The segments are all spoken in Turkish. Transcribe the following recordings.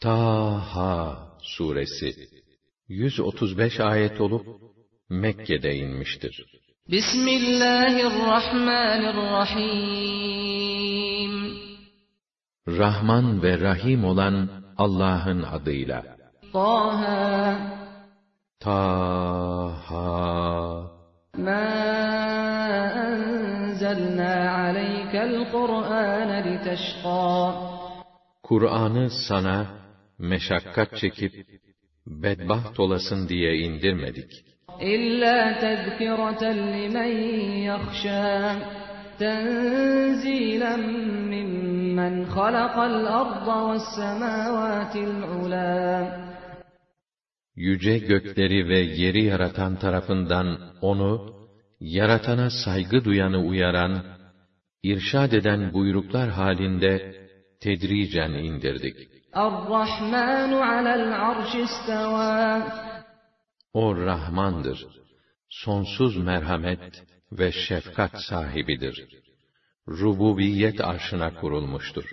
Taha suresi 135 ayet olup Mekke'de inmiştir. Bismillahirrahmanirrahim. Rahman ve Rahim olan Allah'ın adıyla. Taha. Taha. Ma enzelna aleykel Kur'an liteşqa. Kur'an'ı sana meşakkat çekip bedbaht olasın diye indirmedik. İlla tezkireten limen yahşâ. Tenzilen mimmen halakal arda ve semâvâtil ulâ. Yüce gökleri ve yeri yaratan tarafından onu, yaratana saygı duyanı uyaran, irşad eden buyruklar halinde tedricen indirdik. Ar-Rahmanu alel arşistevâ. O Rahmandır. Sonsuz merhamet ve şefkat sahibidir. Rububiyet arşına kurulmuştur.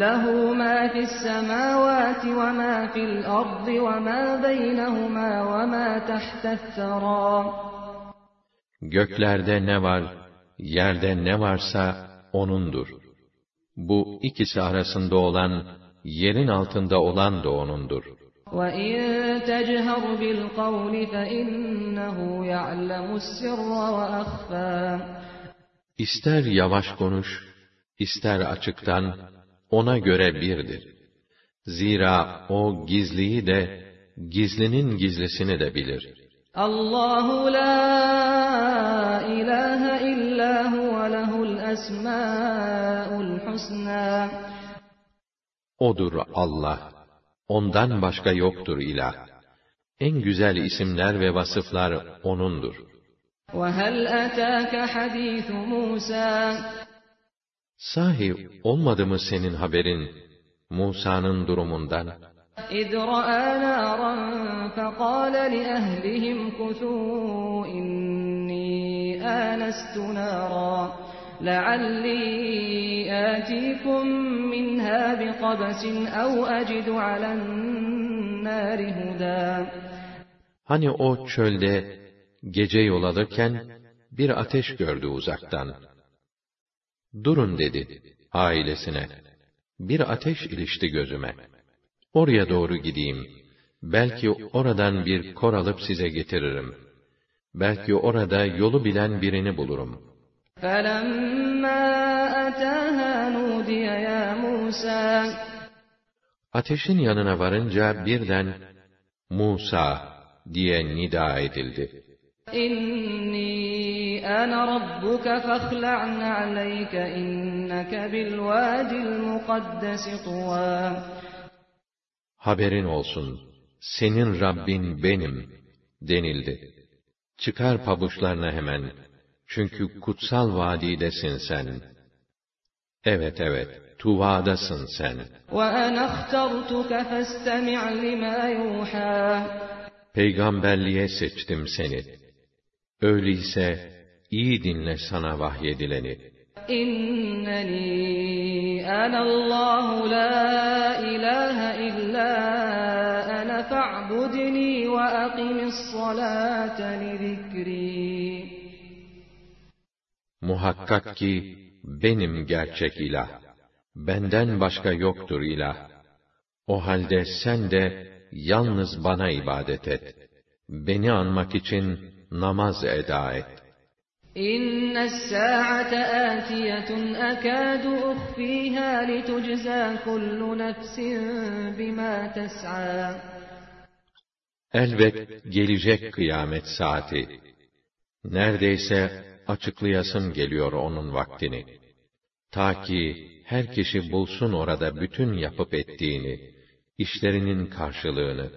Lehu ma fis semavati ve ma fil ardı ve ma beynehuma ve ma tahte's-sera. Göklerde ne var, yerde ne varsa O'nundur. Bu ikisi arasında olan yerin altında olan da O'nundur. وَاِنْ تَجْهَرْ بِالْقَوْلِ فَاِنَّهُ يَعْلَمُ السِّرَّ وَأَخْفَى İster yavaş konuş, ister açıktan, ona göre birdir. Zira o gizliyi de, gizlinin gizlisini de bilir. Allahu la ilahe illa huve lehul esmâul husnâ. O'dur Allah. Ondan başka yoktur ilah. En güzel isimler ve vasıflar O'nundur. وَهَلْ أَتَاكَ حَد۪يثُ مُوسَى Sahi olmadı mı senin haberin Musa'nın durumundan? إِذْ رَأَى نَارًا فَقَالَ لِأَهْلِهِمْ كُثُوا إِنِّي آنَسْتُ نَارًا لَعَلِّي آتِيكُم مِّنْهَا بِقَبَسٍ أَوْ أَجِدُ عَلَى النَّارِ هُدًى Hani o çölde gece yol alırken bir ateş gördü uzaktan. Durun dedi ailesine. Bir ateş ilişti gözüme. Oraya doğru gideyim. Belki oradan bir kor alıp size getiririm. Belki orada yolu bilen birini bulurum. Ateşin yanına varınca birden Musa diye nida edildi. İnni ana rabbuka fakhla'n aleyke inneke bil vadil mukaddes tuva. Haberin olsun, senin Rabbin benim denildi. Çıkar pabuçlarına hemen, çünkü kutsal vadidesin sen. Evet evet, Tuva'dasın sen. Peygamberliğe seçtim seni. Öyleyse iyi dinle sana vahyedileni. İnneni Ana anallahu la ilahe illa ana fa'budni ve aqimis salate li zikri. Muhakkak ki, benim gerçek ilah. Benden başka yoktur ilah. O halde sen de, yalnız bana ibadet et. Beni anmak için namaz eda et. إِنَّ السَّاعَةَ آتِيَةٌ أَكَادُ أُخْفِيهَا لِتُجْزَىٰ كُلُّ نَفْسٍ بِمَا تَسْعَىٰ Elbet gelecek kıyamet saati. Neredeyse açıklayasım geliyor onun vaktini. Ta ki her kişi bulsun orada bütün yapıp ettiğini, işlerinin karşılığını.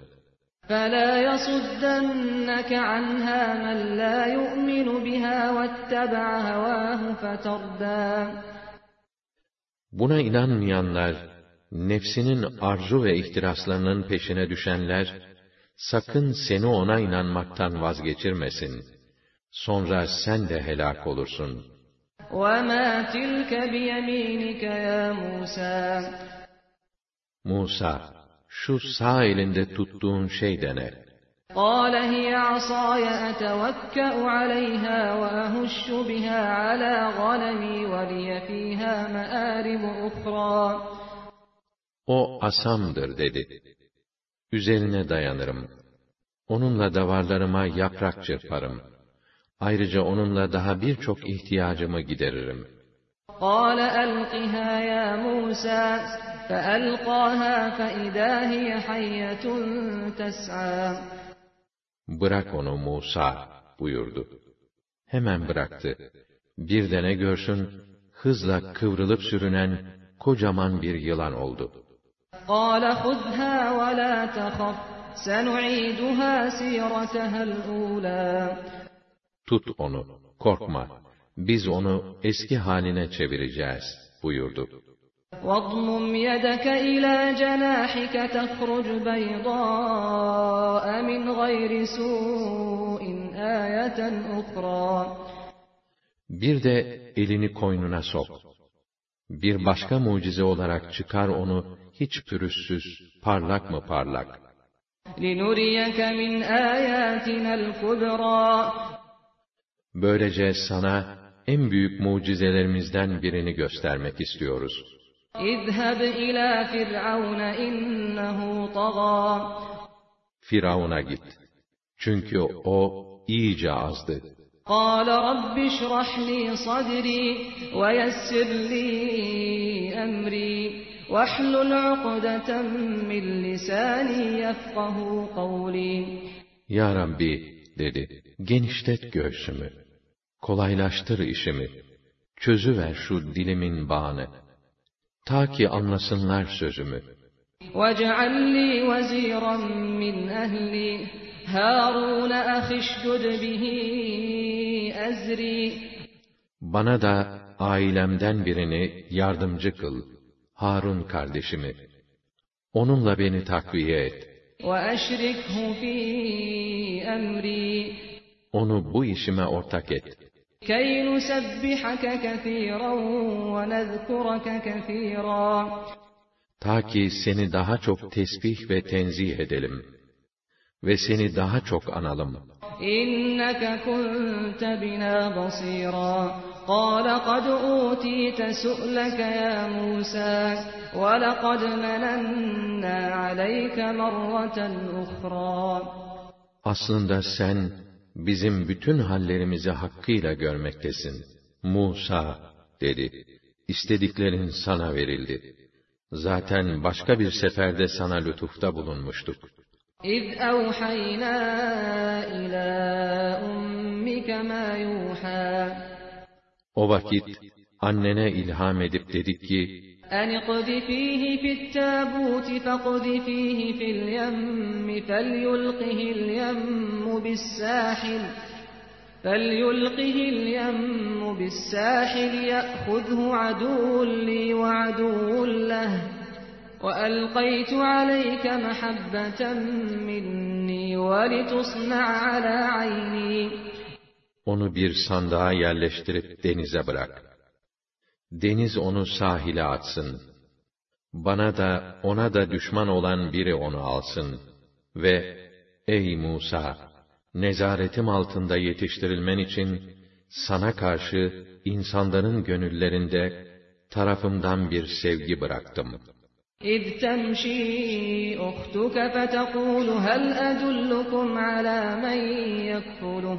فَلَا يَصُدَّنَّكَ عَنْهَا مَنْ لَا يُؤْمِنُ بِهَا وَاتَّبَعَ هَوَاهُ فَتَرْدَىٰ Buna inanmayanlar, nefsinin arzu ve ihtiraslarının peşine düşenler, sakın seni ona inanmaktan vazgeçirmesin. Sonra sen de helak olursun. وَمَا تِلْكَ بِيَمِينِكَ يَا مُوسَى Musa, şu sağ elinde tuttuğun şey de ne? قال هي عصاي أتوكأ عليها وأهش بها على غنمي ولي فيها مآرب أخرى O asamdır dedi. Üzerine dayanırım. Onunla davarlarıma yaprak çırparım. Ayrıca onunla daha birçok ihtiyacımı gideririm. قال ألقها يا موسى فألقاها فإذا هي حية تسعى Bırak onu Musa buyurdu. Hemen bıraktı. Bir de ne görsün, hızla kıvrılıp sürünen kocaman bir yılan oldu. قال خذها ولا تخف سنعيدها سيرتها الأولى Tut onu, korkma. Biz onu eski haline çevireceğiz buyurdu. واضمم يدك إلى جناحك تخرج بيضاء من غير سوء آية أخرى Bir de elini koynuna sok. Bir başka mucize olarak çıkar onu hiç pürüzsüz, parlak mı parlak. لنريك من آياتنا الكبرى Böylece sana en büyük mucizelerimizden birini göstermek istiyoruz. اذهب إلى فرعون إنه طغى Firavun'a git. Çünkü o iyice azdı. قال رب اشرح لي صدري ويسر لي أمري واحلل عقدة من لساني يفقه قولي Ya Rabbi dedi, genişlet göğsümü, kolaylaştır işimi, çözüver şu dilimin bağını, ta ki anlasınlar sözümü. واجعل لي وزيرا من أهلي هارون أخي اشدد به أزري Bana da ailemden birini yardımcı kıl, Harun kardeşimi. Onunla beni takviye et. وأشركه في أمري Onu bu işime ortak et. كي نسبحك كثيرا ونذكرك كثيرا Ta ki seni daha çok tesbih ve tenzih edelim. Ve seni daha çok analım. إنك كنت بنا بصيرا قال قد أوتيت سؤلك يا موسى ولقد مننا عليك مرة أخرى Aslında sen bizim bütün hallerimizi hakkıyla görmektesin. Musa dedi. İstediklerin sana verildi. Zaten başka bir seferde sana lütufta bulunmuştuk. إذ أوحينا إلى أمك ما يوحى O vakit annene ilham edip dedik ki, أن اقذفيه في التابوت فاقذفيه في اليم فليلقه اليم بالساحل فليلقه اليم بالساحل يأخذه عدو لي وعدو له وألقيت عليك محبة مني ولتصنع على عيني onu bir sandığa yerleştirip denize bırak. Deniz onu sahile atsın. Bana da ona da düşman olan biri onu alsın. Ve ey Musa! Nezaretim altında yetiştirilmen için sana karşı insanların gönüllerinde tarafımdan bir sevgi bıraktım. إذ تمشي أختك فتقول هل أدلكم على من يكفله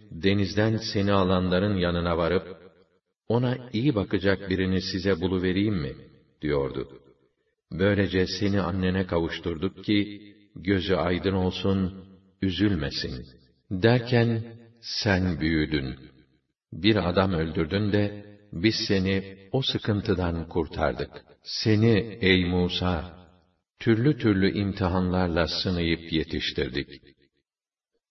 denizden seni alanların yanına varıp, ona iyi bakacak birini size buluvereyim mi? diyordu. Böylece seni annene kavuşturduk ki, gözü aydın olsun, üzülmesin. Derken, sen büyüdün. Bir adam öldürdün de, biz seni o sıkıntıdan kurtardık. Seni ey Musa, türlü türlü imtihanlarla sınayıp yetiştirdik.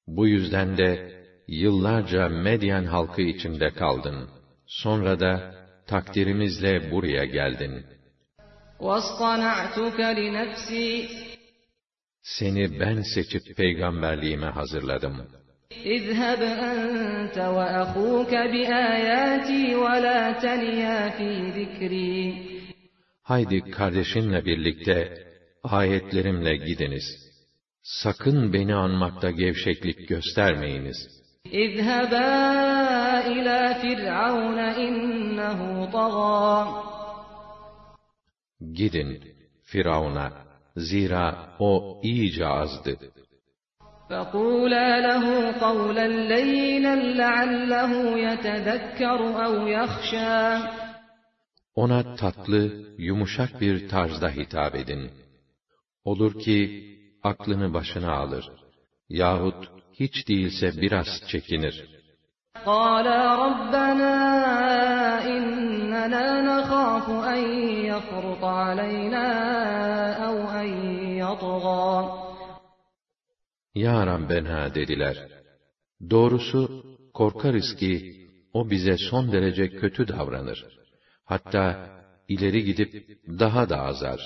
Bu yüzden de yıllarca Medyen halkı içinde kaldın. Sonra da takdirimizle buraya geldin. وَاصْطَنَعْتُكَ لِنَفْسِي Seni ben seçip peygamberliğime hazırladım. اذهب أنت وأخوك بآياتي ولا تنيا في ذكري Haydi kardeşinle birlikte ayetlerimle gidiniz. Sakın beni anmakta gevşeklik göstermeyiniz. اذهبا إلى فرعون إنه طغى Gidin Firavun'a. Zira o iyice azdı. فقولا له قولا لينا لعله يتذكر أو يخشى Ona tatlı, yumuşak bir tarzda hitap edin. Olur ki aklını başına alır. Yahut hiç değilse biraz çekinir. قالا ربنا إننا نخاف أن يفرط علينا أو أن يطغى Ya Rabbena dediler. Doğrusu korkarız ki o bize son derece kötü davranır. Hatta ileri gidip daha da azar.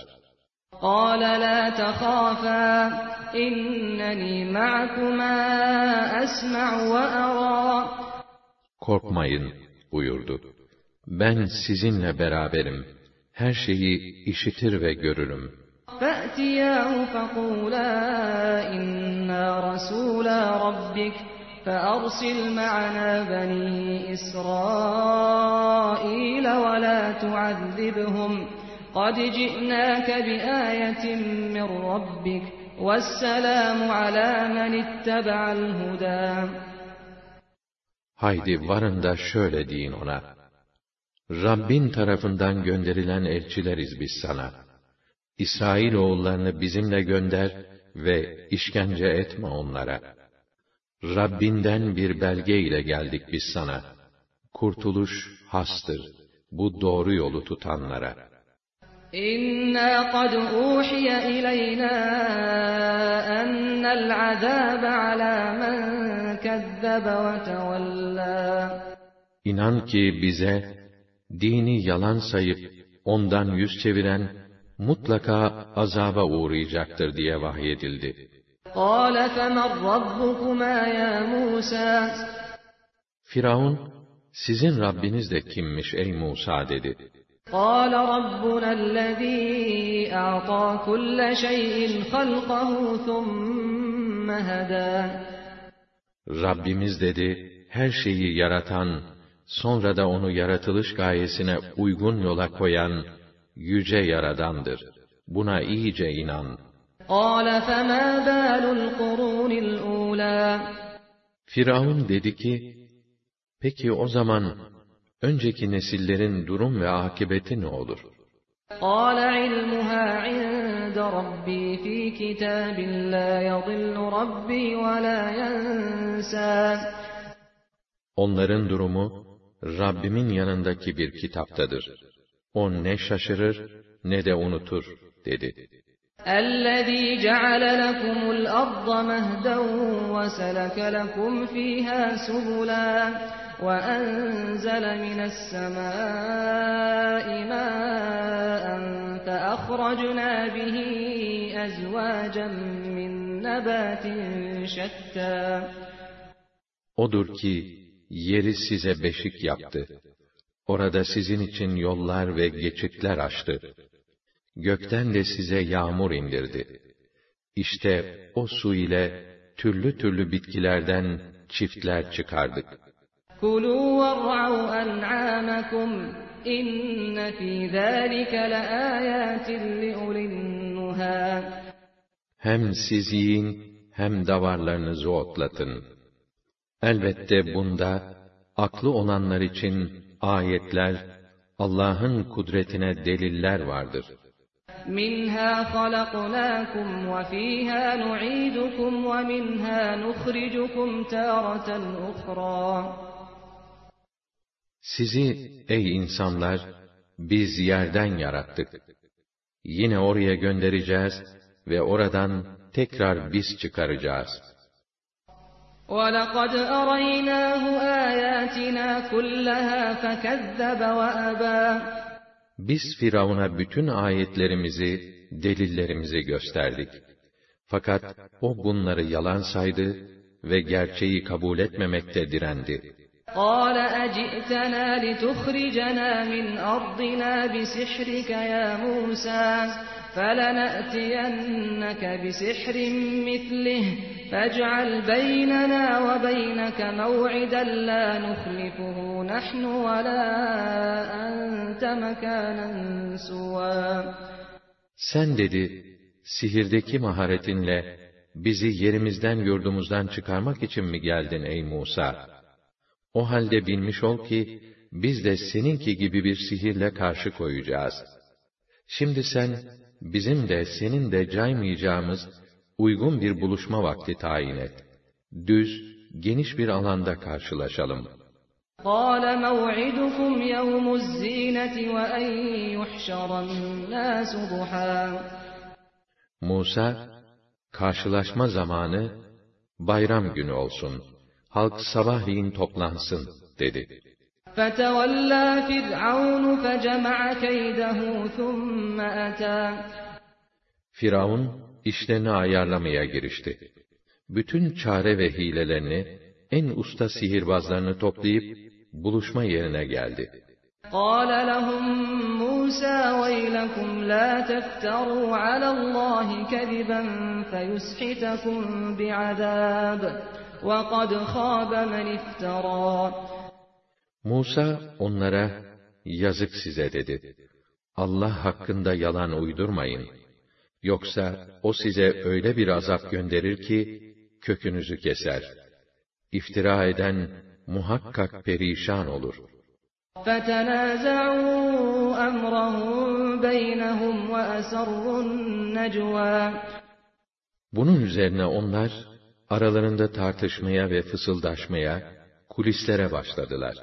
قال لا تخافا إنني معكما أسمع وأرى Korkmayın buyurdu. Ben sizinle beraberim. Her şeyi işitir ve görürüm. فأتياه فقولا إنا رسولا ربك فأرسل معنا بني إسرائيل ولا تعذبهم قد جئناك بآية من ربك والسلام على من اتبع الهدى Haydi varın da şöyle deyin ona. Rabbin tarafından gönderilen elçileriz biz sana. İsrail oğullarını bizimle gönder ve işkence etme onlara. Rabbinden bir belge ile geldik biz sana. Kurtuluş hastır. Bu doğru yolu tutanlara. إنا قد أوحي إلينا أن العذاب على من كذب وتولى İnan ki bize dini yalan sayıp ondan yüz çeviren mutlaka azaba uğrayacaktır diye vahyedildi. قال فمن ربكما يا موسى Firavun, sizin Rabbiniz de kimmiş ey Musa dedi. Rabbimiz dedi, her şeyi yaratan, sonra da onu yaratılış gayesine uygun yola koyan, yüce yaradandır. Buna iyice inan. Firavun dedi ki, peki o zaman önceki nesillerin durum ve akıbeti ne olur? قال علمها عند ربي في كتاب لا يضل ربي ولا ينسى Onların durumu, Rabbimin yanındaki bir kitaptadır. O ne şaşırır, ne de unutur, dedi. الذي جعل لكم الأرض مهدا وسلك لكم فيها سبلا وأنزل من السماء ماء فأخرجنا به أزواجا من نبات شتى Odur ki, yeri size beşik yaptı. Orada sizin için yollar ve geçitler açtı. Gökten de size yağmur indirdi. İşte o su ile türlü türlü bitkilerden çiftler çıkardık. كلوا وارعوا أنعامكم إن في ذلك لآيات لأولي النهى Hem siz yiyin, hem davarlarınızı otlatın. Elbette bunda, aklı olanlar için ayetler, Allah'ın kudretine deliller vardır. منها خلقناكم وفيها نعيدكم ومنها نخرجكم تارة أخرى Sizi, ey insanlar, biz yerden yarattık. Yine oraya göndereceğiz ve oradan tekrar biz çıkaracağız. وَلَقَدْ أَرَيْنَاهُ آيَاتِنَا كُلَّهَا فَكَذَّبَ وَأَبَى Biz Firavun'a bütün ayetlerimizi, delillerimizi gösterdik. Fakat o bunları yalan saydı ve gerçeği kabul etmemekte direndi. قال أجئتنا لتخرجنا من أرضنا بسحرك يا موسى فلنأتينك بسحر مثله فاجعل بيننا وبينك موعدا لا نخلفه نحن ولا أنت مكانا سوى Sen dedi, sihirdeki maharetinle bizi yerimizden yurdumuzdan çıkarmak için mi geldin ey Musa? O halde bilmiş ol ki, biz de seninki gibi bir sihirle karşı koyacağız. Şimdi sen, bizim de senin de caymayacağımız uygun bir buluşma vakti tayin et. Düz, geniş bir alanda karşılaşalım. قال موعدكم يوم الزينة وأن يحشر الناس ضحى Musa, karşılaşma zamanı, bayram günü olsun. Halk sabahleyin toplansın, dedi. فتولى فرعون فجمع كيده ثم أتى Firavun, işlerini ayarlamaya girişti. Bütün çare ve hilelerini, en usta sihirbazlarını toplayıp, buluşma yerine geldi. قال لهم موسى ويلكم لا تفتروا على الله كذبا فيسحتكم بعذاب وقد خاب من افترى Musa onlara, yazık size dedi. Allah hakkında yalan uydurmayın. Yoksa o size öyle bir azap gönderir ki, kökünüzü keser. İftira eden muhakkak perişan olur. فتنازعوا أمرهم بينهم وأسروا النجوى Bunun üzerine onlar, aralarında tartışmaya ve fısıldaşmaya, kulislere başladılar.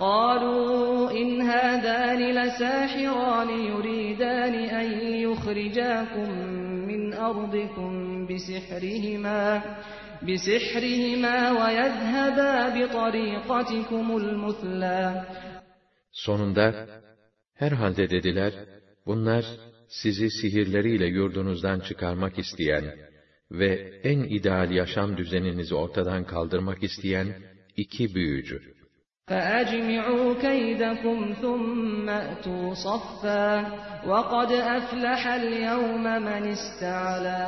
قالوا إن هذان لساحران يريدان أن يخرجاكم من أرضكم بسحرهما بسحرهما ويذهبا بطريقتكم المثلى Sonunda, herhalde dediler, bunlar sizi sihirleriyle yurdunuzdan çıkarmak isteyen ve en ideal yaşam düzeninizi ortadan kaldırmak isteyen iki büyücü. فأجمعوا كيدكم ثم أتوا صفا وقد أفلح اليوم من استعلى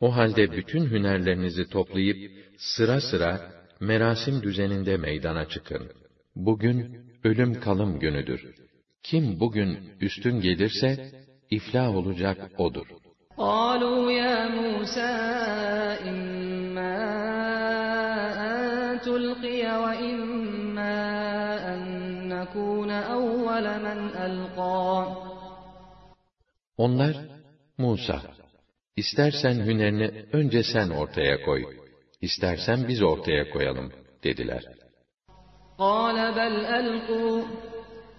O halde bütün hünerlerinizi toplayıp sıra sıra merasim düzeninde meydana çıkın. Bugün ölüm kalım günüdür. Kim bugün üstün gelirse iflah olacak odur. قالوا يا موسى إما أن تلقي وإما أن نكون أول من ألقى Onlar, Musa, istersen hünerini önce sen ortaya koy, istersen biz ortaya koyalım, dediler. قَالَ بَلْ أَلْقُوا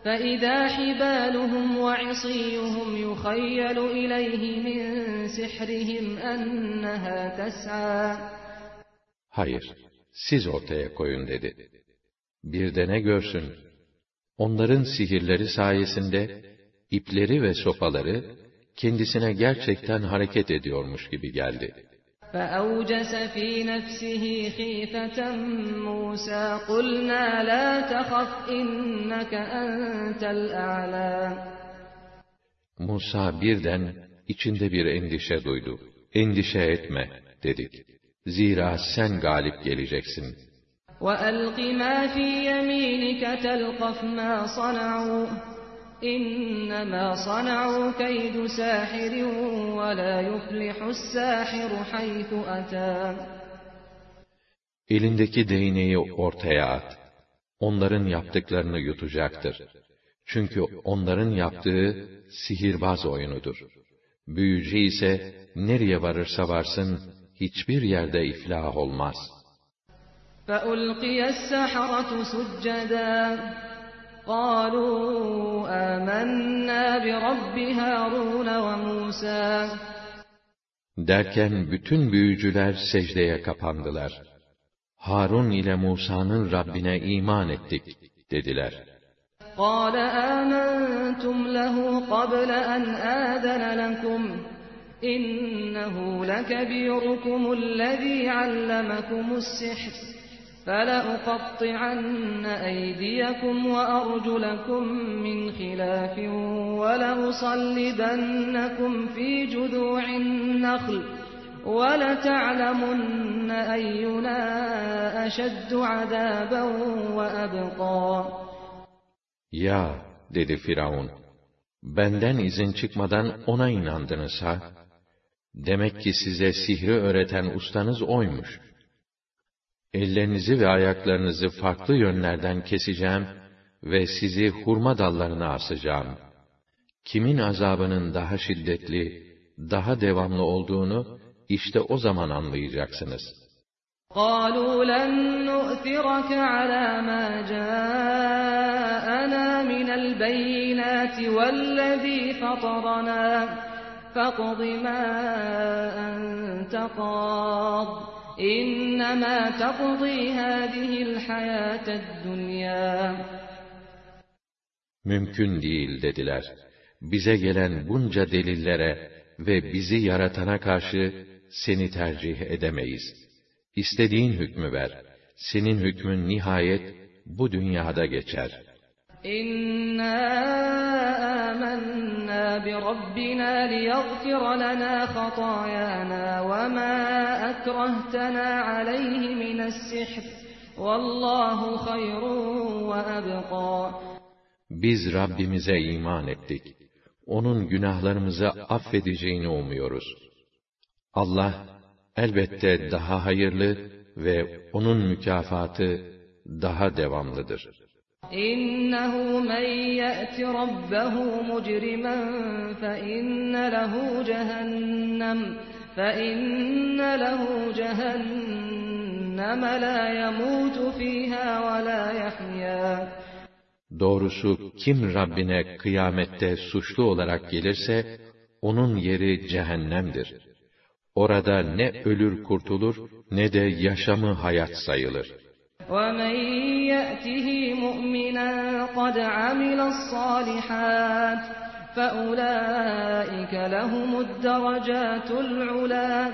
فإذا حبالهم وعصيهم يخيل إليه من سحرهم أنها تسعى Hayır, siz ortaya koyun dedi. Bir de ne görsün? Onların sihirleri sayesinde ipleri ve sopaları kendisine gerçekten hareket ediyormuş gibi geldi. فأوجس في نفسه خيفة موسى قلنا لا تخف إنك أنت الأعلى Musa birden içinde bir endişe duydu. Endişe etme, dedik. Zira sen galip geleceksin. وألق ما في يمينك تلقف ما صنعوا إنما صنعوا كيد ساحر ولا يفلح الساحر حيث أتى Elindeki değneği ortaya at. Onların yaptıklarını yutacaktır. Çünkü onların yaptığı sihirbaz oyunudur. Büyücü ise nereye varırsa varsın hiçbir yerde iflah olmaz. فألقي السحرة سجدا قالوا آمنا برب هارون وموسى Derken bütün büyücüler secdeye kapandılar. Harun ile Musa'nın Rabbine iman ettik dediler. قال آمنتم له قبل أن آذن لكم إنه لكبيركم الذي علمكم السحر فلأقطعن أيديكم وأرجلكم من خلاف ولأصلبنكم في جذوع النخل وَلَتَعْلَمُنَّ أَيُّنَا أَشَدُّ عَذَابًا وَأَبْقَى Ya dedi Firavun, benden izin çıkmadan ona inandınız ha? Demek ki size sihri öğreten ustanız oymuş. Ellerinizi ve ayaklarınızı farklı yönlerden keseceğim ve sizi hurma dallarına asacağım. Kimin azabının daha şiddetli, daha devamlı olduğunu işte o zaman anlayacaksınız. قالوا لن نؤثرك على ما جاءنا من البينات والذي فطرنا فاقض ما أنت قاض Mümkün değil dediler. Bize gelen bunca delillere ve bizi yaratana karşı seni tercih edemeyiz. İstediğin hükmü ver. Senin hükmün nihayet bu dünyada geçer.'' İnna amennâ bi rabbina liyaghfir lana hatayana ve ma ekrehtena aleyhi mine's-sihr. Vallahu hayrun ve ebqâ. Biz Rabbimize iman ettik. Onun günahlarımızı affedeceğini umuyoruz. Allah elbette daha hayırlı ve onun mükafatı daha devamlıdır. Rabbehu mucrimen fe inne lehu cehennem fe inne lehu cehennem la yemutu fiha ve la yahya. Doğrusu kim Rabbine kıyamette suçlu olarak gelirse onun yeri cehennemdir. Orada ne ölür kurtulur ne de yaşamı hayat sayılır. وَمَنْ يَأْتِهِ مُؤْمِنًا قَدْ عَمِلَ الصَّالِحَاتِ فَأُولَٰئِكَ لَهُمُ الدَّرَجَاتُ الْعُلَى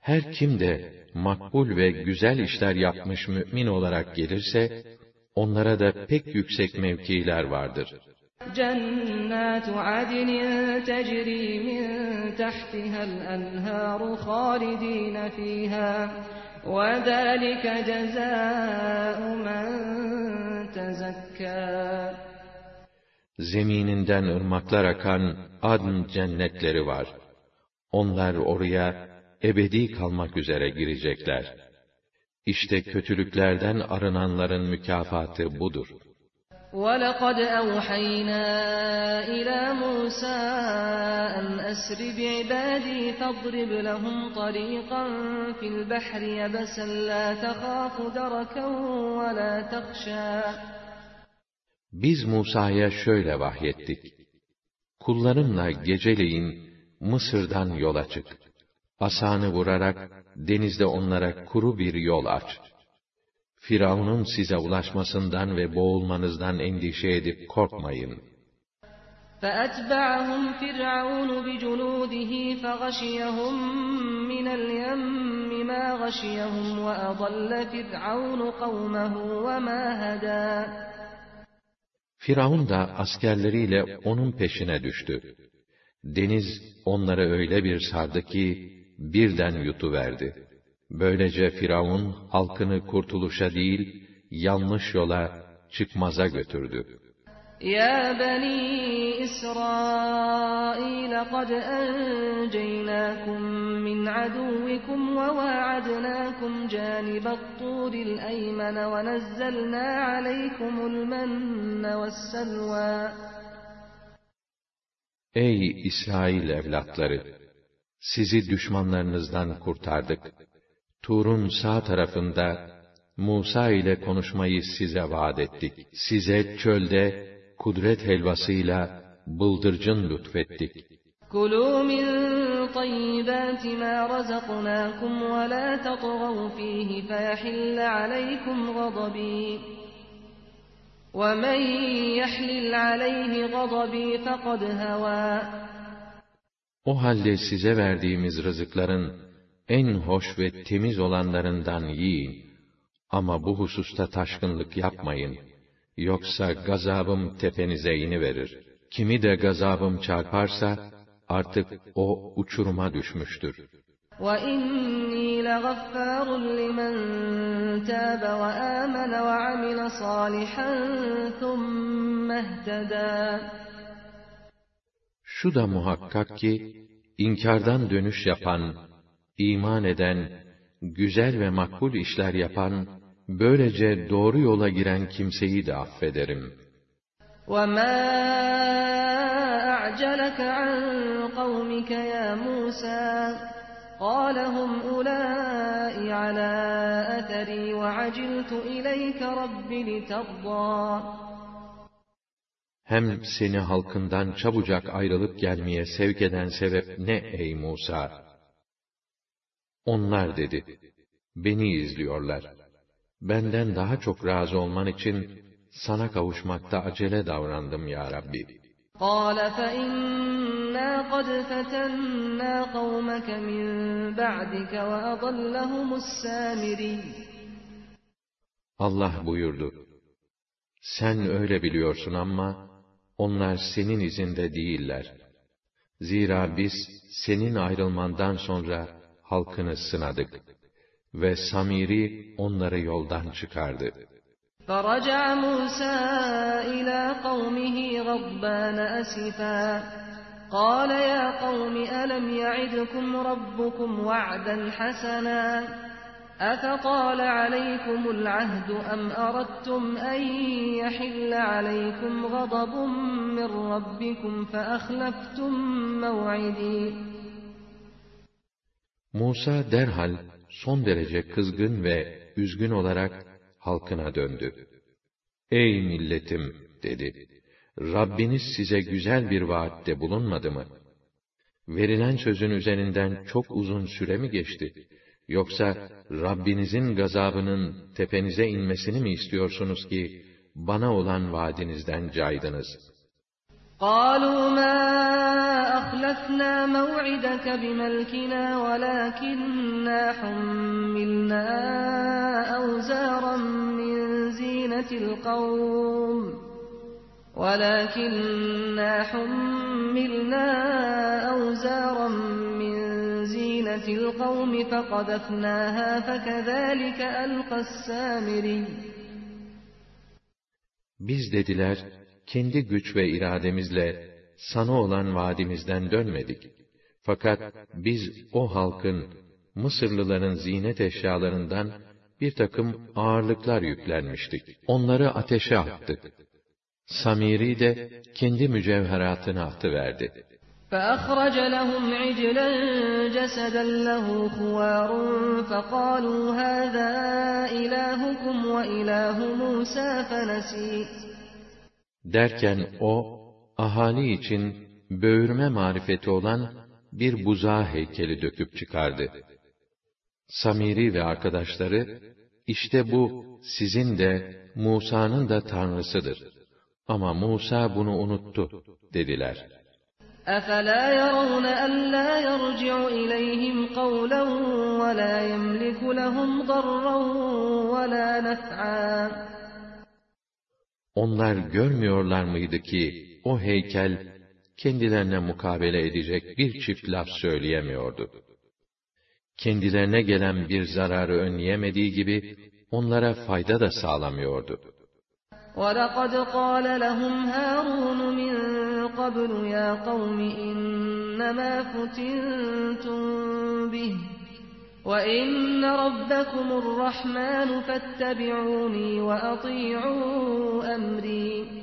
Her kim de makbul ve güzel işler yapmış mümin olarak gelirse, onlara da pek yüksek mevkiler vardır. جنات عدن تجري من تحتها الأنهار خالدين فيها وذلك جزاء من تزكى Zemininden ırmaklar akan adn cennetleri var. Onlar oraya ebedi kalmak üzere girecekler. İşte kötülüklerden arınanların mükafatı budur. وَلَقَدْ أَوْحَيْنَا إِلَى مُوسَىٰ أَنْ أَسْرِ بِعِبَادِي فَاضْرِبْ لَهُمْ طَرِيقًا فِي الْبَحْرِ يَبَسًا لَا تَخَافُ دَرَكًا وَلَا تَخْشَىٰ Biz Musa'ya şöyle vahyettik. Kullarımla geceleyin Mısır'dan yola çık. Asanı vurarak denizde onlara kuru bir yol aç. Firavun'un size ulaşmasından ve boğulmanızdan endişe edip korkmayın. فَأَتْبَعَهُمْ فِرْعَوْنُ بِجُنُودِهِ فَغَشِيَهُمْ مِنَ الْيَمِّ مَا غَشِيَهُمْ وَأَضَلَّ فِرْعَوْنُ قَوْمَهُ وَمَا هَدَى Firavun da askerleriyle onun peşine düştü. Deniz onları öyle bir sardı ki birden yutuverdi. Böylece Firavun halkını kurtuluşa değil, yanlış yola, çıkmaza götürdü. Ya bani İsrail kad enceynâkum min aduvikum ve vaadnâkum cânibat tûril eymene ve nezzelnâ aleykumul menne vesselvâ. Ey İsrail evlatları! Sizi düşmanlarınızdan kurtardık Tur'un sağ tarafında Musa ile konuşmayı size vaat ettik. Size çölde kudret helvasıyla bıldırcın lütfettik. كُلُوا مِنْ طَيِّبَاتِ مَا رَزَقْنَاكُمْ وَلَا تَطْغَوْا فِيهِ فَيَحِلَّ عَلَيْكُمْ غَضَبِي وَمَنْ يَحْلِلْ عَلَيْهِ غَضَبِي فَقَدْ هَوَى O halde size verdiğimiz rızıkların en hoş ve temiz olanlarından yiyin. Ama bu hususta taşkınlık yapmayın. Yoksa gazabım tepenize iniverir. Kimi de gazabım çarparsa, artık o uçuruma düşmüştür. وَإِنِّي لَغَفَّارٌ لِمَنْ تَابَ وَآمَنَ وَعَمِلَ صَالِحًا ثُمَّ اهْتَدَى Şu da muhakkak ki, inkardan dönüş yapan, iman eden, güzel ve makbul işler yapan, böylece doğru yola giren kimseyi de affederim. وَمَا أَعْجَلَكَ عَنْ قَوْمِكَ يَا مُوسَى قَالَ هُمْ أُولَٰئِ عَلَىٰ أَثَرِي وَعَجِلْتُ إِلَيْكَ رَبِّ لِتَرْضَىٰ Hem seni halkından çabucak ayrılıp gelmeye sevk eden sebep ne ey Musa? Onlar dedi, beni izliyorlar. Benden daha çok razı olman için sana kavuşmakta acele davrandım ya Rabbi. قَالَ فَإِنَّا قَدْ فَتَنَّا قَوْمَكَ مِنْ بَعْدِكَ وَأَضَلَّهُمُ السَّامِرِيُّ Allah buyurdu, sen öyle biliyorsun ama onlar senin izinde değiller. Zira biz senin ayrılmandan sonra halkını sınadık ve Samiri onları yoldan çıkardı. فرجع موسى إلى قومه غضبان أسفا قال يا قوم ألم يعدكم ربكم وعدا حسنا أفطال عليكم العهد أم أردتم أن يحل عليكم غضب من ربكم فأخلفتم موعدي Musa derhal son derece kızgın ve üzgün olarak halkına döndü. Ey milletim dedi. Rabbiniz size güzel bir vaatte bulunmadı mı? Verilen sözün üzerinden çok uzun süre mi geçti? Yoksa Rabbinizin gazabının tepenize inmesini mi istiyorsunuz ki bana olan vaadinizden caydınız?' قالوا ما أخلفنا موعدك بملكنا ولكننا حملنا أوزارا من زينة القوم ولكننا حملنا أوزارا من زينة القوم فقذفناها فكذلك ألقى السامري. Biz dediler, kendi güç ve irademizle sana olan vaadimizden dönmedik. Fakat biz o halkın, Mısırlıların zinet eşyalarından bir takım ağırlıklar yüklenmiştik. Onları ateşe attık. Samiri de kendi mücevheratını atıverdi. فأخرج لهم عجلا جسدا له خوار فقالوا هذا إلهكم وإله موسى فنسي Derken o, ahali için böğürme marifeti olan bir buzağı heykeli döküp çıkardı. Samiri ve arkadaşları, işte bu sizin de Musa'nın da tanrısıdır. Ama Musa bunu unuttu, dediler. أَفَلَا يَرَوْنَ أَلَّا يَرْجِعُ إِلَيْهِمْ قَوْلًا وَلَا يَمْلِكُ لَهُمْ ضَرًّا وَلَا نَفْعًا Onlar görmüyorlar mıydı ki o heykel kendilerine mukabele edecek bir çift laf söyleyemiyordu. Kendilerine gelen bir zararı önleyemediği gibi onlara fayda da sağlamıyordu. وَلَقَدْ قَالَ لَهُمْ هَارُونُ مِنْ قَبْلُ يَا قَوْمِ إِنَّمَا فُتِنْتُمْ بِهِ وَإِنَّ رَبَّكُمُ الرَّحْمَنُ فَاتَّبِعُونِي وَأَطِيعُوا أَمْرِي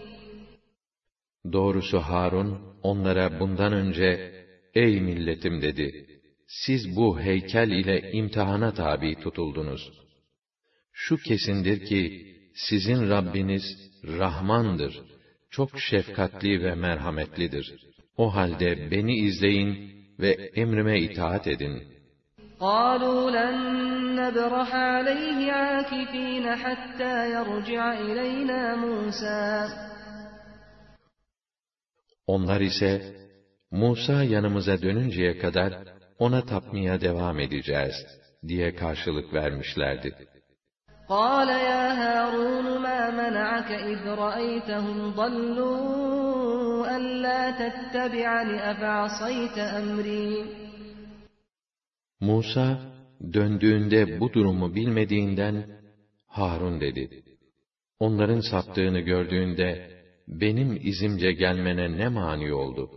Doğrusu Harun onlara bundan önce ey milletim dedi. Siz bu heykel ile imtihana tabi tutuldunuz. Şu kesindir ki, sizin Rabbiniz Rahmandır, çok şefkatli ve merhametlidir. O halde beni izleyin ve emrime itaat edin. قالوا لن نبرح عليه عاكفين حتى يرجع إلينا موسى Onlar ise Musa yanımıza dönünceye kadar ona tapmaya devam edeceğiz diye karşılık vermişlerdi. قال يا هارون ما منعك إذ رأيتهم ضلوا ألا تتبعني أفعصيت أمري Musa döndüğünde bu durumu bilmediğinden Harun dedi. Onların saptığını gördüğünde benim izimce gelmene ne mani oldu?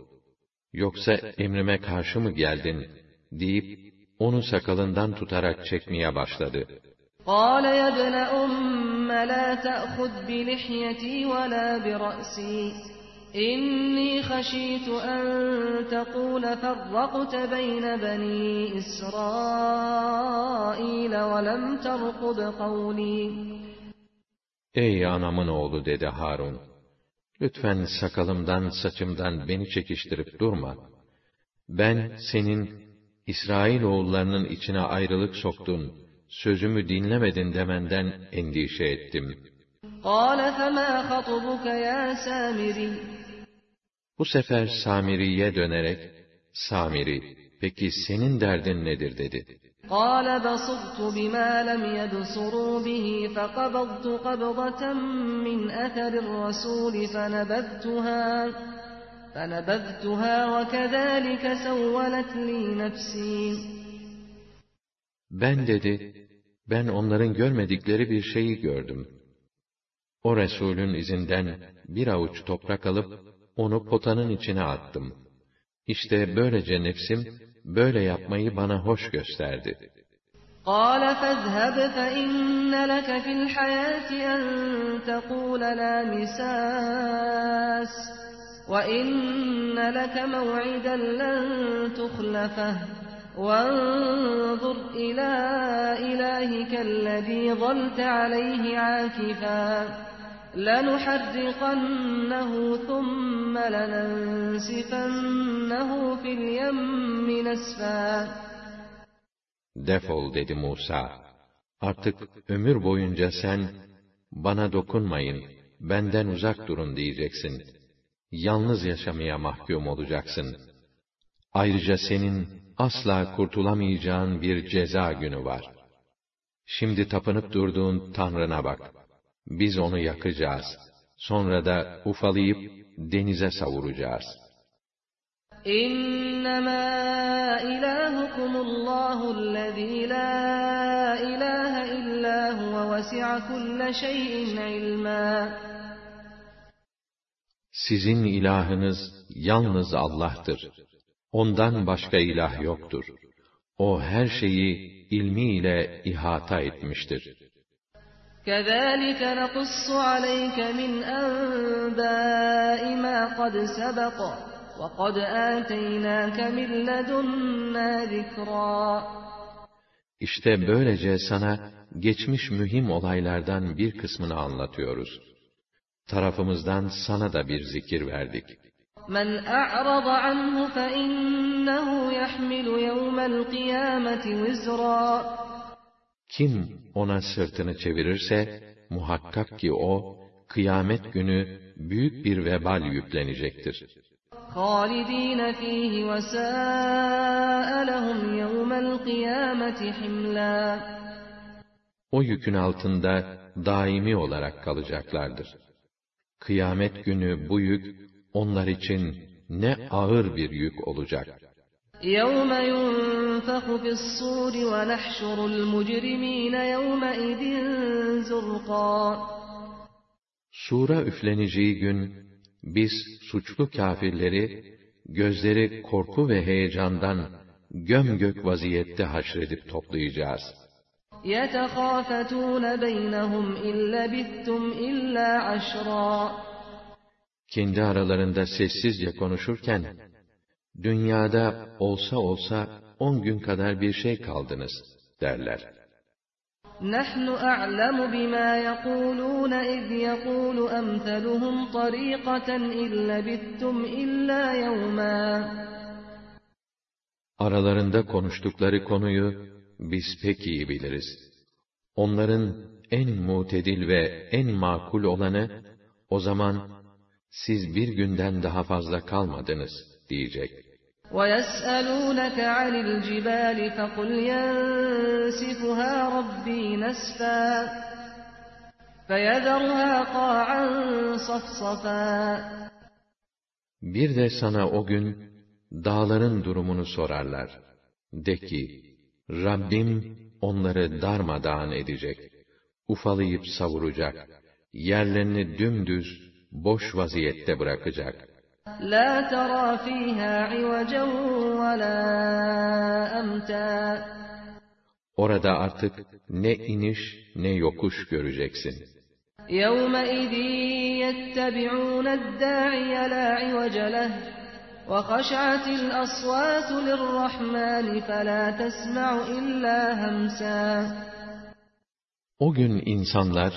Yoksa emrime karşı mı geldin? deyip onu sakalından tutarak çekmeye başladı. قال يا ابن أم لا تأخذ بلحيتي ولا برأسي İnni haşitu en tekule ferrakte beyne beni İsrail ve lem terkud kavli. Ey anamın oğlu dedi Harun. Lütfen sakalımdan saçımdan beni çekiştirip durma. Ben senin İsrail oğullarının içine ayrılık soktun, sözümü dinlemedin demenden endişe ettim.'' قال فما خطبك يا سامري Bu sefer Samiri'ye dönerek, Samiri, peki senin derdin nedir dedi. قال بصرت بما لم يبصروا به فقبضت قبضة من أثر الرسول فنبذتها فنبذتها وكذلك سولت لي نفسي Ben dedi, ben onların görmedikleri bir şeyi gördüm. O Resulün izinden bir avuç toprak alıp, onu potanın içine attım. İşte böylece nefsim, böyle yapmayı bana hoş gösterdi. قال فاذهب فإن لك في الحياة أن تقول لا مساس وإن لك موعدا لن تخلفه وانظر إلى إلهك الذي ظلت عليه عاكفا لنحرقنه ثم لننسفنه في اليم نسفا Defol dedi Musa. Artık ömür boyunca sen, bana dokunmayın, benden uzak durun diyeceksin. Yalnız yaşamaya mahkum olacaksın. Ayrıca senin asla kurtulamayacağın bir ceza günü var. Şimdi tapınıp durduğun Tanrına bak. Biz onu yakacağız. Sonra da ufalayıp denize savuracağız. İnnemâ ilâhukumullahu la ilâhe illâ huve vesi'a kulle şeyin ilmâ. Sizin ilahınız yalnız Allah'tır. Ondan başka ilah yoktur. O her şeyi ilmiyle ihata etmiştir.'' كذلك نقص عليك من أنباء ما قد سبق وَقَدْ آتَيْنَاكَ مِنْ لَدُنَّا ذِكْرًا İşte böylece sana geçmiş mühim olaylardan bir kısmını anlatıyoruz. Tarafımızdan sana da bir zikir verdik. مَنْ أَعْرَضَ عَنْهُ فَإِنَّهُ يَحْمِلُ يَوْمَ الْقِيَامَةِ وِزْرًا Kim ona sırtını çevirirse, muhakkak ki o, kıyamet günü büyük bir vebal yüklenecektir. خالدين فيه وساء لهم يوم القيامة حملا O yükün altında daimi olarak kalacaklardır. Kıyamet günü bu yük onlar için ne ağır bir yük olacak. يَوْمَ يُنْفَخُ فِي الصُّورِ وَنَحْشُرُ الْمُجْرِمِينَ يَوْمَئِذٍ زُرْقًا Sura üfleneceği gün, biz suçlu kafirleri, gözleri korku ve heyecandan gömgök vaziyette haşredip toplayacağız. يَتَخَافَتُونَ بَيْنَهُمْ اِلَّا بِثْتُمْ اِلَّا عَشْرًا Kendi aralarında sessizce konuşurken, dünyada olsa olsa on gün kadar bir şey kaldınız, derler. نحن أعلم بما يقولون إذ يقول أمثلهم طريقة إن لبثتم إلا يوما Aralarında konuştukları konuyu biz pek iyi biliriz. Onların en mutedil ve en makul olanı, o zaman siz bir günden daha fazla kalmadınız diyecek. ويسألونك عن الجبال فقل ينسفها ربي نسفا فيذرها قاعا صفصفا Bir de sana o gün dağların durumunu sorarlar. De ki, Rabbim onları darmadağın edecek, ufalayıp savuracak, yerlerini dümdüz, boş vaziyette bırakacak. لا ترى فيها عوجا ولا أمتا Orada artık ne iniş ne yokuş göreceksin. يومئذ يتبعون الداعي لا عوج له وخشعت الأصوات للرحمن فلا تسمع إلا همسا O gün insanlar,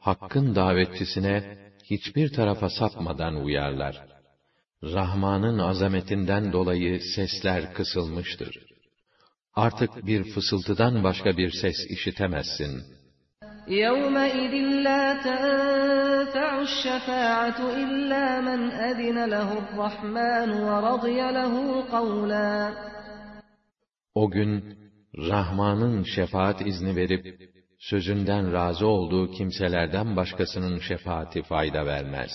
Hakk'ın davetçisine hiçbir tarafa sapmadan uyarlar. Rahman'ın azametinden dolayı sesler kısılmıştır. Artık bir fısıltıdan başka bir ses işitemezsin. يومئذ لا تنفع الشفاعة إلا من أذن له الرحمن ورضي له قولا O gün, Rahman'ın şefaat izni verip, sözünden razı olduğu kimselerden başkasının şefaati fayda vermez.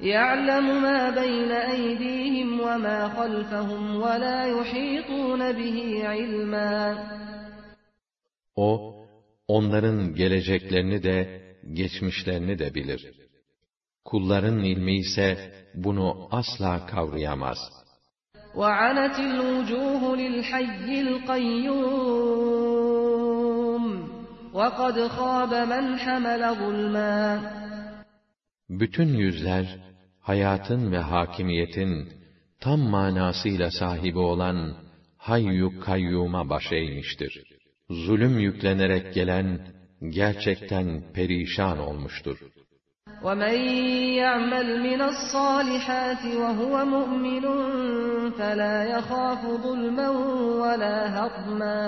يعلم ما بين أيديهم وما خلفهم ولا يحيطون به علما O, onların geleceklerini de, geçmişlerini de bilir. Kulların ilmi ise bunu asla kavrayamaz. وعنت الوجوه للحي القيوم وقد خاب من حمل ظلما Bütün yüzler, hayatın ve hakimiyetin tam manasıyla sahibi olan Hayyu Kayyum'a baş eğmiştir. Zulüm yüklenerek gelen, gerçekten perişan olmuştur. ومن يعمل من الصالحات وهو مؤمن فلا يخاف ظلما ولا هضما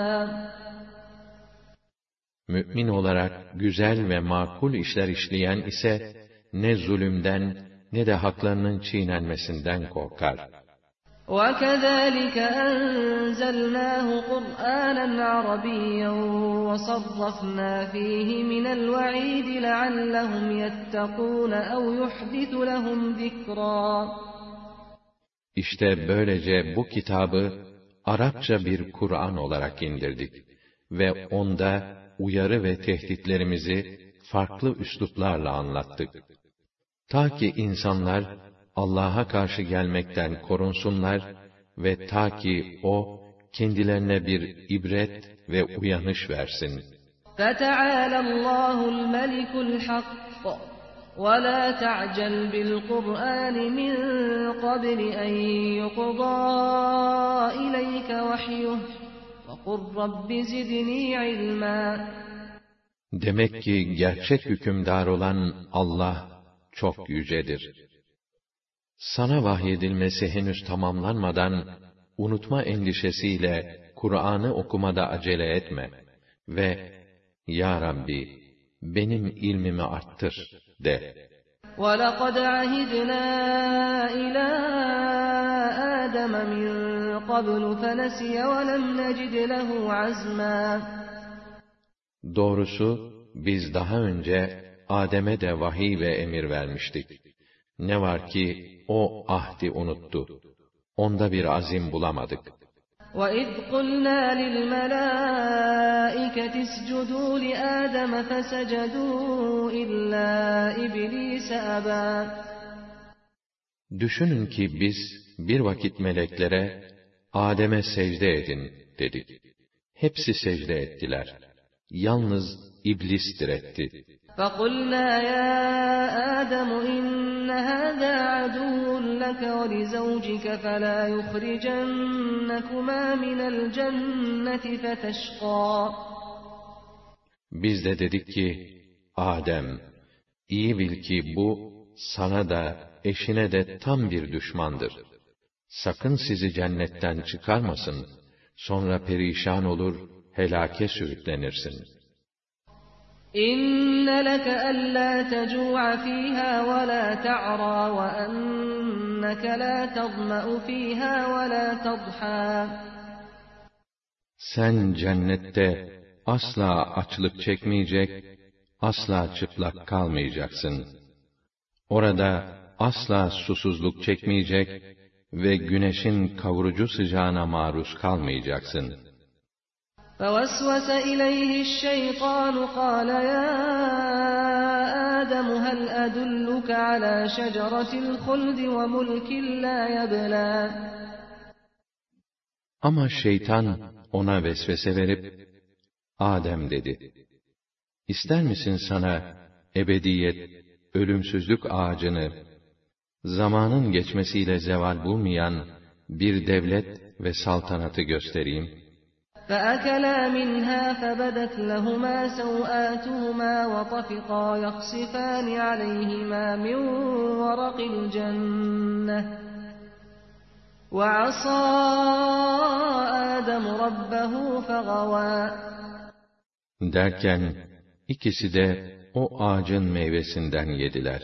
Mü'min olarak güzel ve makul işler işleyen ise, ne zulümden ne de haklarının çiğnenmesinden korkar. وكذلك أنزلناه قرآنا عربيا وصرفنا فيه من الوعيد لعلهم يتقون أو يحدث لهم ذكرا İşte böylece bu kitabı Arapça bir Kur'an olarak indirdik ve onda uyarı ve tehditlerimizi farklı üsluplarla anlattık. Ta ki insanlar Allah'a karşı gelmekten korunsunlar ve ta ki O kendilerine bir ibret ve uyanış versin. فتعالى الله الملك الحق ولا تعجل بالقرآن من قبل أن يقضى إليك وحيه وقل رب زدني علما Demek ki gerçek hükümdar olan Allah çok yücedir. Sana vahyedilmesi henüz tamamlanmadan, unutma endişesiyle Kur'an'ı okumada acele etme ve Ya Rabbi, benim ilmimi arttır de. ولقد عهدنا إلى آدم من قبل فنسي ولم نجد له عزما Doğrusu, biz daha önce Adem'e de vahiy ve emir vermiştik. Ne var ki, o ahdi unuttu. Onda bir azim bulamadık. وَإِذْ قُلْنَا لِلْمَلَائِكَةِ اسْجُدُوا لِآدَمَ فَسَجَدُوا إِلَّا إِبْلِيسَ أَبَى Düşünün ki biz bir vakit meleklere Adem'e secde edin dedik. Hepsi secde ettiler. Yalnız iblis diretti. فَقُلْنَا يَا آدَمُ إِنَّ هَذَا عَدُوٌّ لَكَ وَلِزَوْجِكَ فَلَا يُخْرِجَنَّكُمَا مِنَ الْجَنَّةِ فَتَشْقَى Biz de dedik ki, Adem, iyi bil ki bu, sana da, eşine de tam bir düşmandır. Sakın sizi cennetten çıkarmasın, sonra perişan olur, helake sürüklenirsin.'' Tecu'a fiha ve la ta'ra ve enneke la tazma'u fiha ve la tadha. Sen cennette asla açlık çekmeyecek, asla çıplak kalmayacaksın. Orada asla susuzluk çekmeyecek ve güneşin kavurucu sıcağına maruz kalmayacaksın.'' فوسوس إليه الشيطان قال يا آدم هل أدلك على شجرة الخلد وملك لا يبلى Ama şeytan ona vesvese verip, Adem dedi, İster misin sana ebediyet, ölümsüzlük ağacını, zamanın geçmesiyle zeval bulmayan bir devlet ve saltanatı göstereyim?' فأكلا منها فبدت لهما سوآتهما وطفقا يخصفان عليهما من ورق الجنة وعصى آدم ربه فغوى Derken ikisi de o ağacın meyvesinden yediler.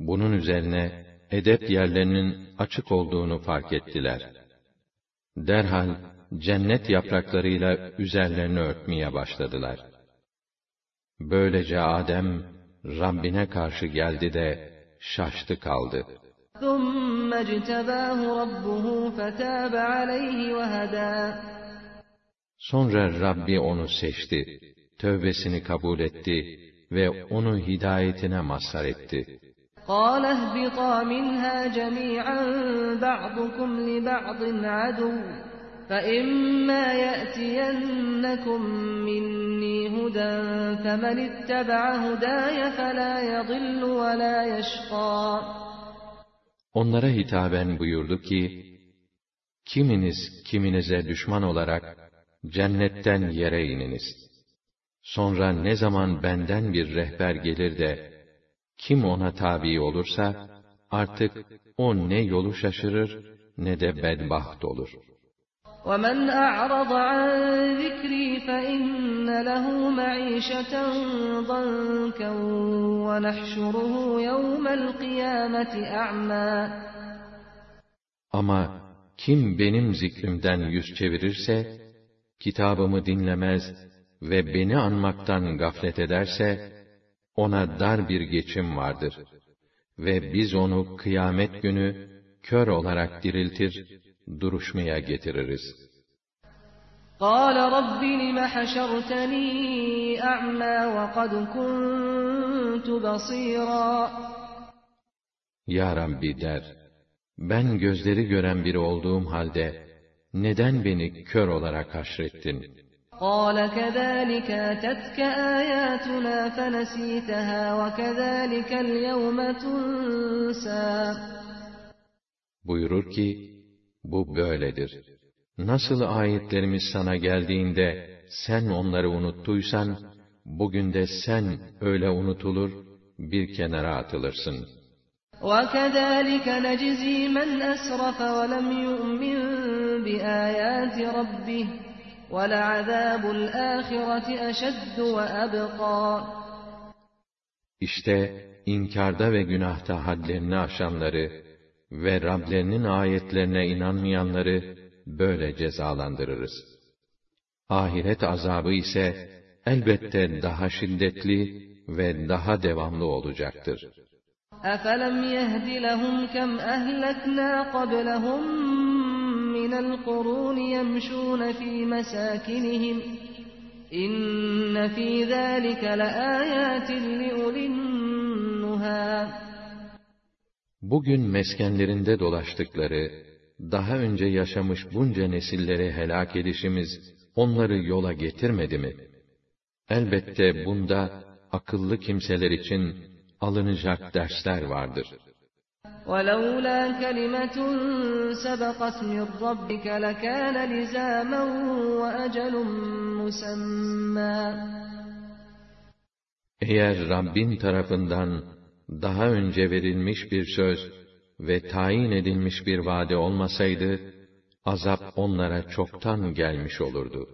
Bunun üzerine edep yerlerinin açık olduğunu fark ettiler. Derhal cennet yapraklarıyla üzerlerini örtmeye başladılar. Böylece Adem, Rabbine karşı geldi de şaştı kaldı. Sonra Rabbi onu seçti, tövbesini kabul etti ve onu hidayetine mazhar etti. قال اهبطا منها جميعا بعضكم لبعض عدو فَإِمَّا يَأْتِيَنَّكُمْ مِنِّي هُدًى فَمَنِ اتَّبَعَ هُدَايَ فَلَا يَضِلُّ وَلَا يَشْقَى Onlara hitaben buyurdu ki, Kiminiz kiminize düşman olarak cennetten yere ininiz. Sonra ne zaman benden bir rehber gelir de, kim ona tabi olursa, artık o ne yolu şaşırır, ne de bedbaht olur.'' وَمَنْ أَعْرَضَ عَنْ ذِكْرِي فَإِنَّ لَهُ مَعِيشَةً ضَنْكًا وَنَحْشُرُهُ يَوْمَ الْقِيَامَةِ أَعْمَى Ama kim benim zikrimden yüz çevirirse, kitabımı dinlemez ve beni anmaktan gaflet ederse, ona dar bir geçim vardır. Ve biz onu kıyamet günü kör olarak diriltir duruşmaya getiririz. قال رب لم حشرتني أعمى وقد كنت بصيرا Ya Rabbi der, ben gözleri gören biri olduğum halde, neden beni kör olarak haşrettin? قال كذلك أتتك آياتنا فنسيتها وكذلك اليوم تنسى Buyurur ki, bu böyledir. Nasıl ayetlerimiz sana geldiğinde sen onları unuttuysan, bugün de sen öyle unutulur, bir kenara atılırsın. وَكَذَٰلِكَ نَجْزِي مَنْ أَسْرَفَ وَلَمْ يُؤْمِنْ بِآيَاتِ رَبِّهِ وَلَعَذَابُ الْآخِرَةِ أَشَدُّ وَأَبْقَى İşte inkarda ve günahta hadlerini aşanları, ve Rablerinin ayetlerine inanmayanları böyle cezalandırırız. Ahiret azabı ise elbette daha şiddetli ve daha devamlı olacaktır. أَفَلَمْ يَهْدِ لَهُمْ كَمْ أَهْلَكْنَا قَبْلَهُمْ مِنَ الْقُرُونِ يَمْشُونَ فِي مَسَاكِنِهِمْ إِنَّ فِي ذَلِكَ لَآيَاتٍ لِأُولِي النُّهَى bugün meskenlerinde dolaştıkları, daha önce yaşamış bunca nesilleri helak edişimiz, onları yola getirmedi mi? Elbette bunda, akıllı kimseler için alınacak dersler vardır. وَلَوْلَا كَلِمَةٌ سَبَقَتْ مِنْ رَبِّكَ لَكَانَ لِزَامًا وَأَجَلٌ مُسَمًّى Eğer Rabbin tarafından daha önce verilmiş bir söz ve tayin edilmiş bir vade olmasaydı, azap onlara çoktan gelmiş olurdu.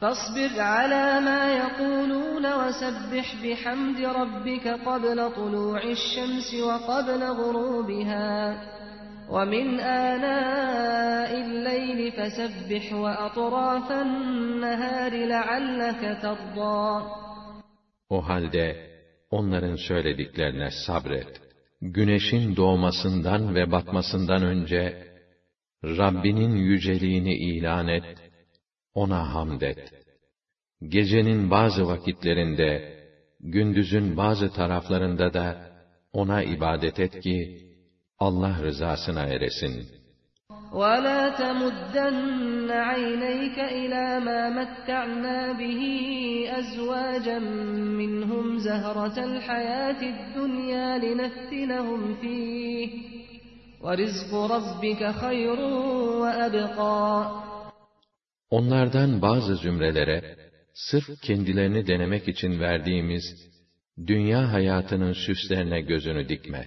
فاصبر على ما يقولون وسبح بحمد ربك قبل طلوع الشمس وقبل غروبها ومن آناء الليل فسبح وأطراف النهار لعلك ترضى O halde onların söylediklerine sabret. Güneşin doğmasından ve batmasından önce Rabbinin yüceliğini ilan et, ona hamd et. Gecenin bazı vakitlerinde, gündüzün bazı taraflarında da ona ibadet et ki Allah rızasına eresin.'' ولا تمدن عينيك إلى ما متعنا به أزواجا منهم زهرة الحياة الدنيا لنفتنهم فيه ورزق ربك خير وأبقى Onlardan bazı zümrelere, sırf kendilerini denemek için verdiğimiz, dünya hayatının süslerine gözünü dikme.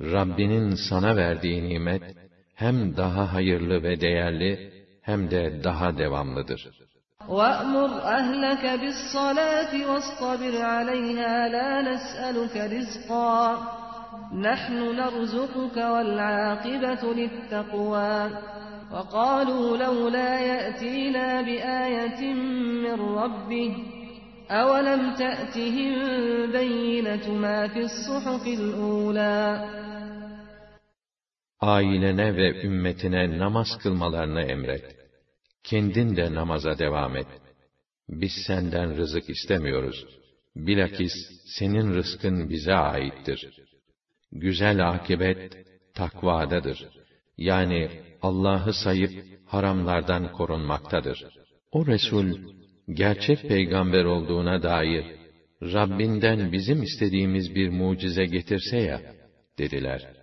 Rabbinin sana verdiği nimet, hem daha hayırlı ve değerli, hem de daha devamlıdır. وَأْمُرْ أَهْلَكَ بِالصَّلَاةِ وَاصْطَبِرْ عَلَيْهَا لَا نَسْأَلُكَ رِزْقًا. نَحْنُ نَرْزُقُكَ وَالْعَاقِبَةُ لِلتَّقْوَى. وَقَالُوا لَوْلَا يَأْتِينَا بِآيَةٍ مِّن رَّبِّهِ. أَوَلَمْ تَأْتِهِم بَيِّنَةُ مَا فِي الصُّحُفِ الْأُولَىٰ. Ailene ve ümmetine namaz kılmalarını emret. Kendin de namaza devam et. Biz senden rızık istemiyoruz. Bilakis senin rızkın bize aittir. Güzel akibet takvadadır. Yani Allah'ı sayıp haramlardan korunmaktadır. O Resul gerçek peygamber olduğuna dair Rabbinden bizim istediğimiz bir mucize getirse ya dediler.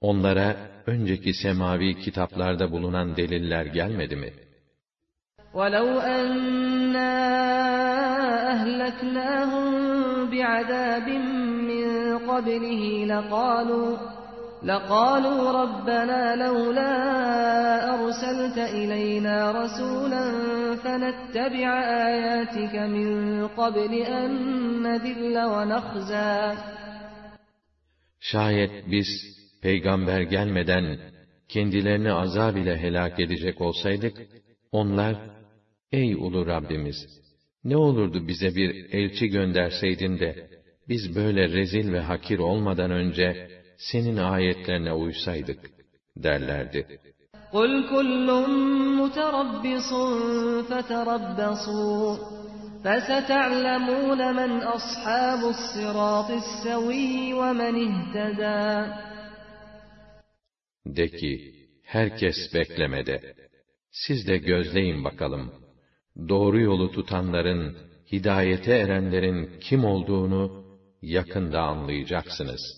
Onlara önceki semavi kitaplarda bulunan deliller gelmedi mi? وَلَوْ أَنَّا أَهْلَكْنَاهُمْ بِعَذَابٍ مِّن قَبْلِهِ لَقَالُوا لَقَالُوا رَبَّنَا لَوْلَا أَرْسَلْتَ إِلَيْنَا رَسُولًا فَنَتَّبِعَ آيَاتِكَ مِن قَبْلِ أَن نَّذِلَّ وَنَخْزَىٰ Şayet biz peygamber gelmeden kendilerini azab ile helak edecek olsaydık, onlar, ey ulu Rabbimiz, ne olurdu bize bir elçi gönderseydin de, biz böyle rezil ve hakir olmadan önce, senin ayetlerine uysaydık, derlerdi. قُلْ كُلٌّ مُتَرَبِّصٌ فَتَرَبَّصُوا فَسَتَعْلَمُونَ مَنْ أَصْحَابُ الصِّرَاطِ السَّوِيِّ وَمَنِ اهْتَدَى de ki, herkes beklemede. Siz de gözleyin bakalım. Doğru yolu tutanların, hidayete erenlerin kim olduğunu yakında anlayacaksınız.''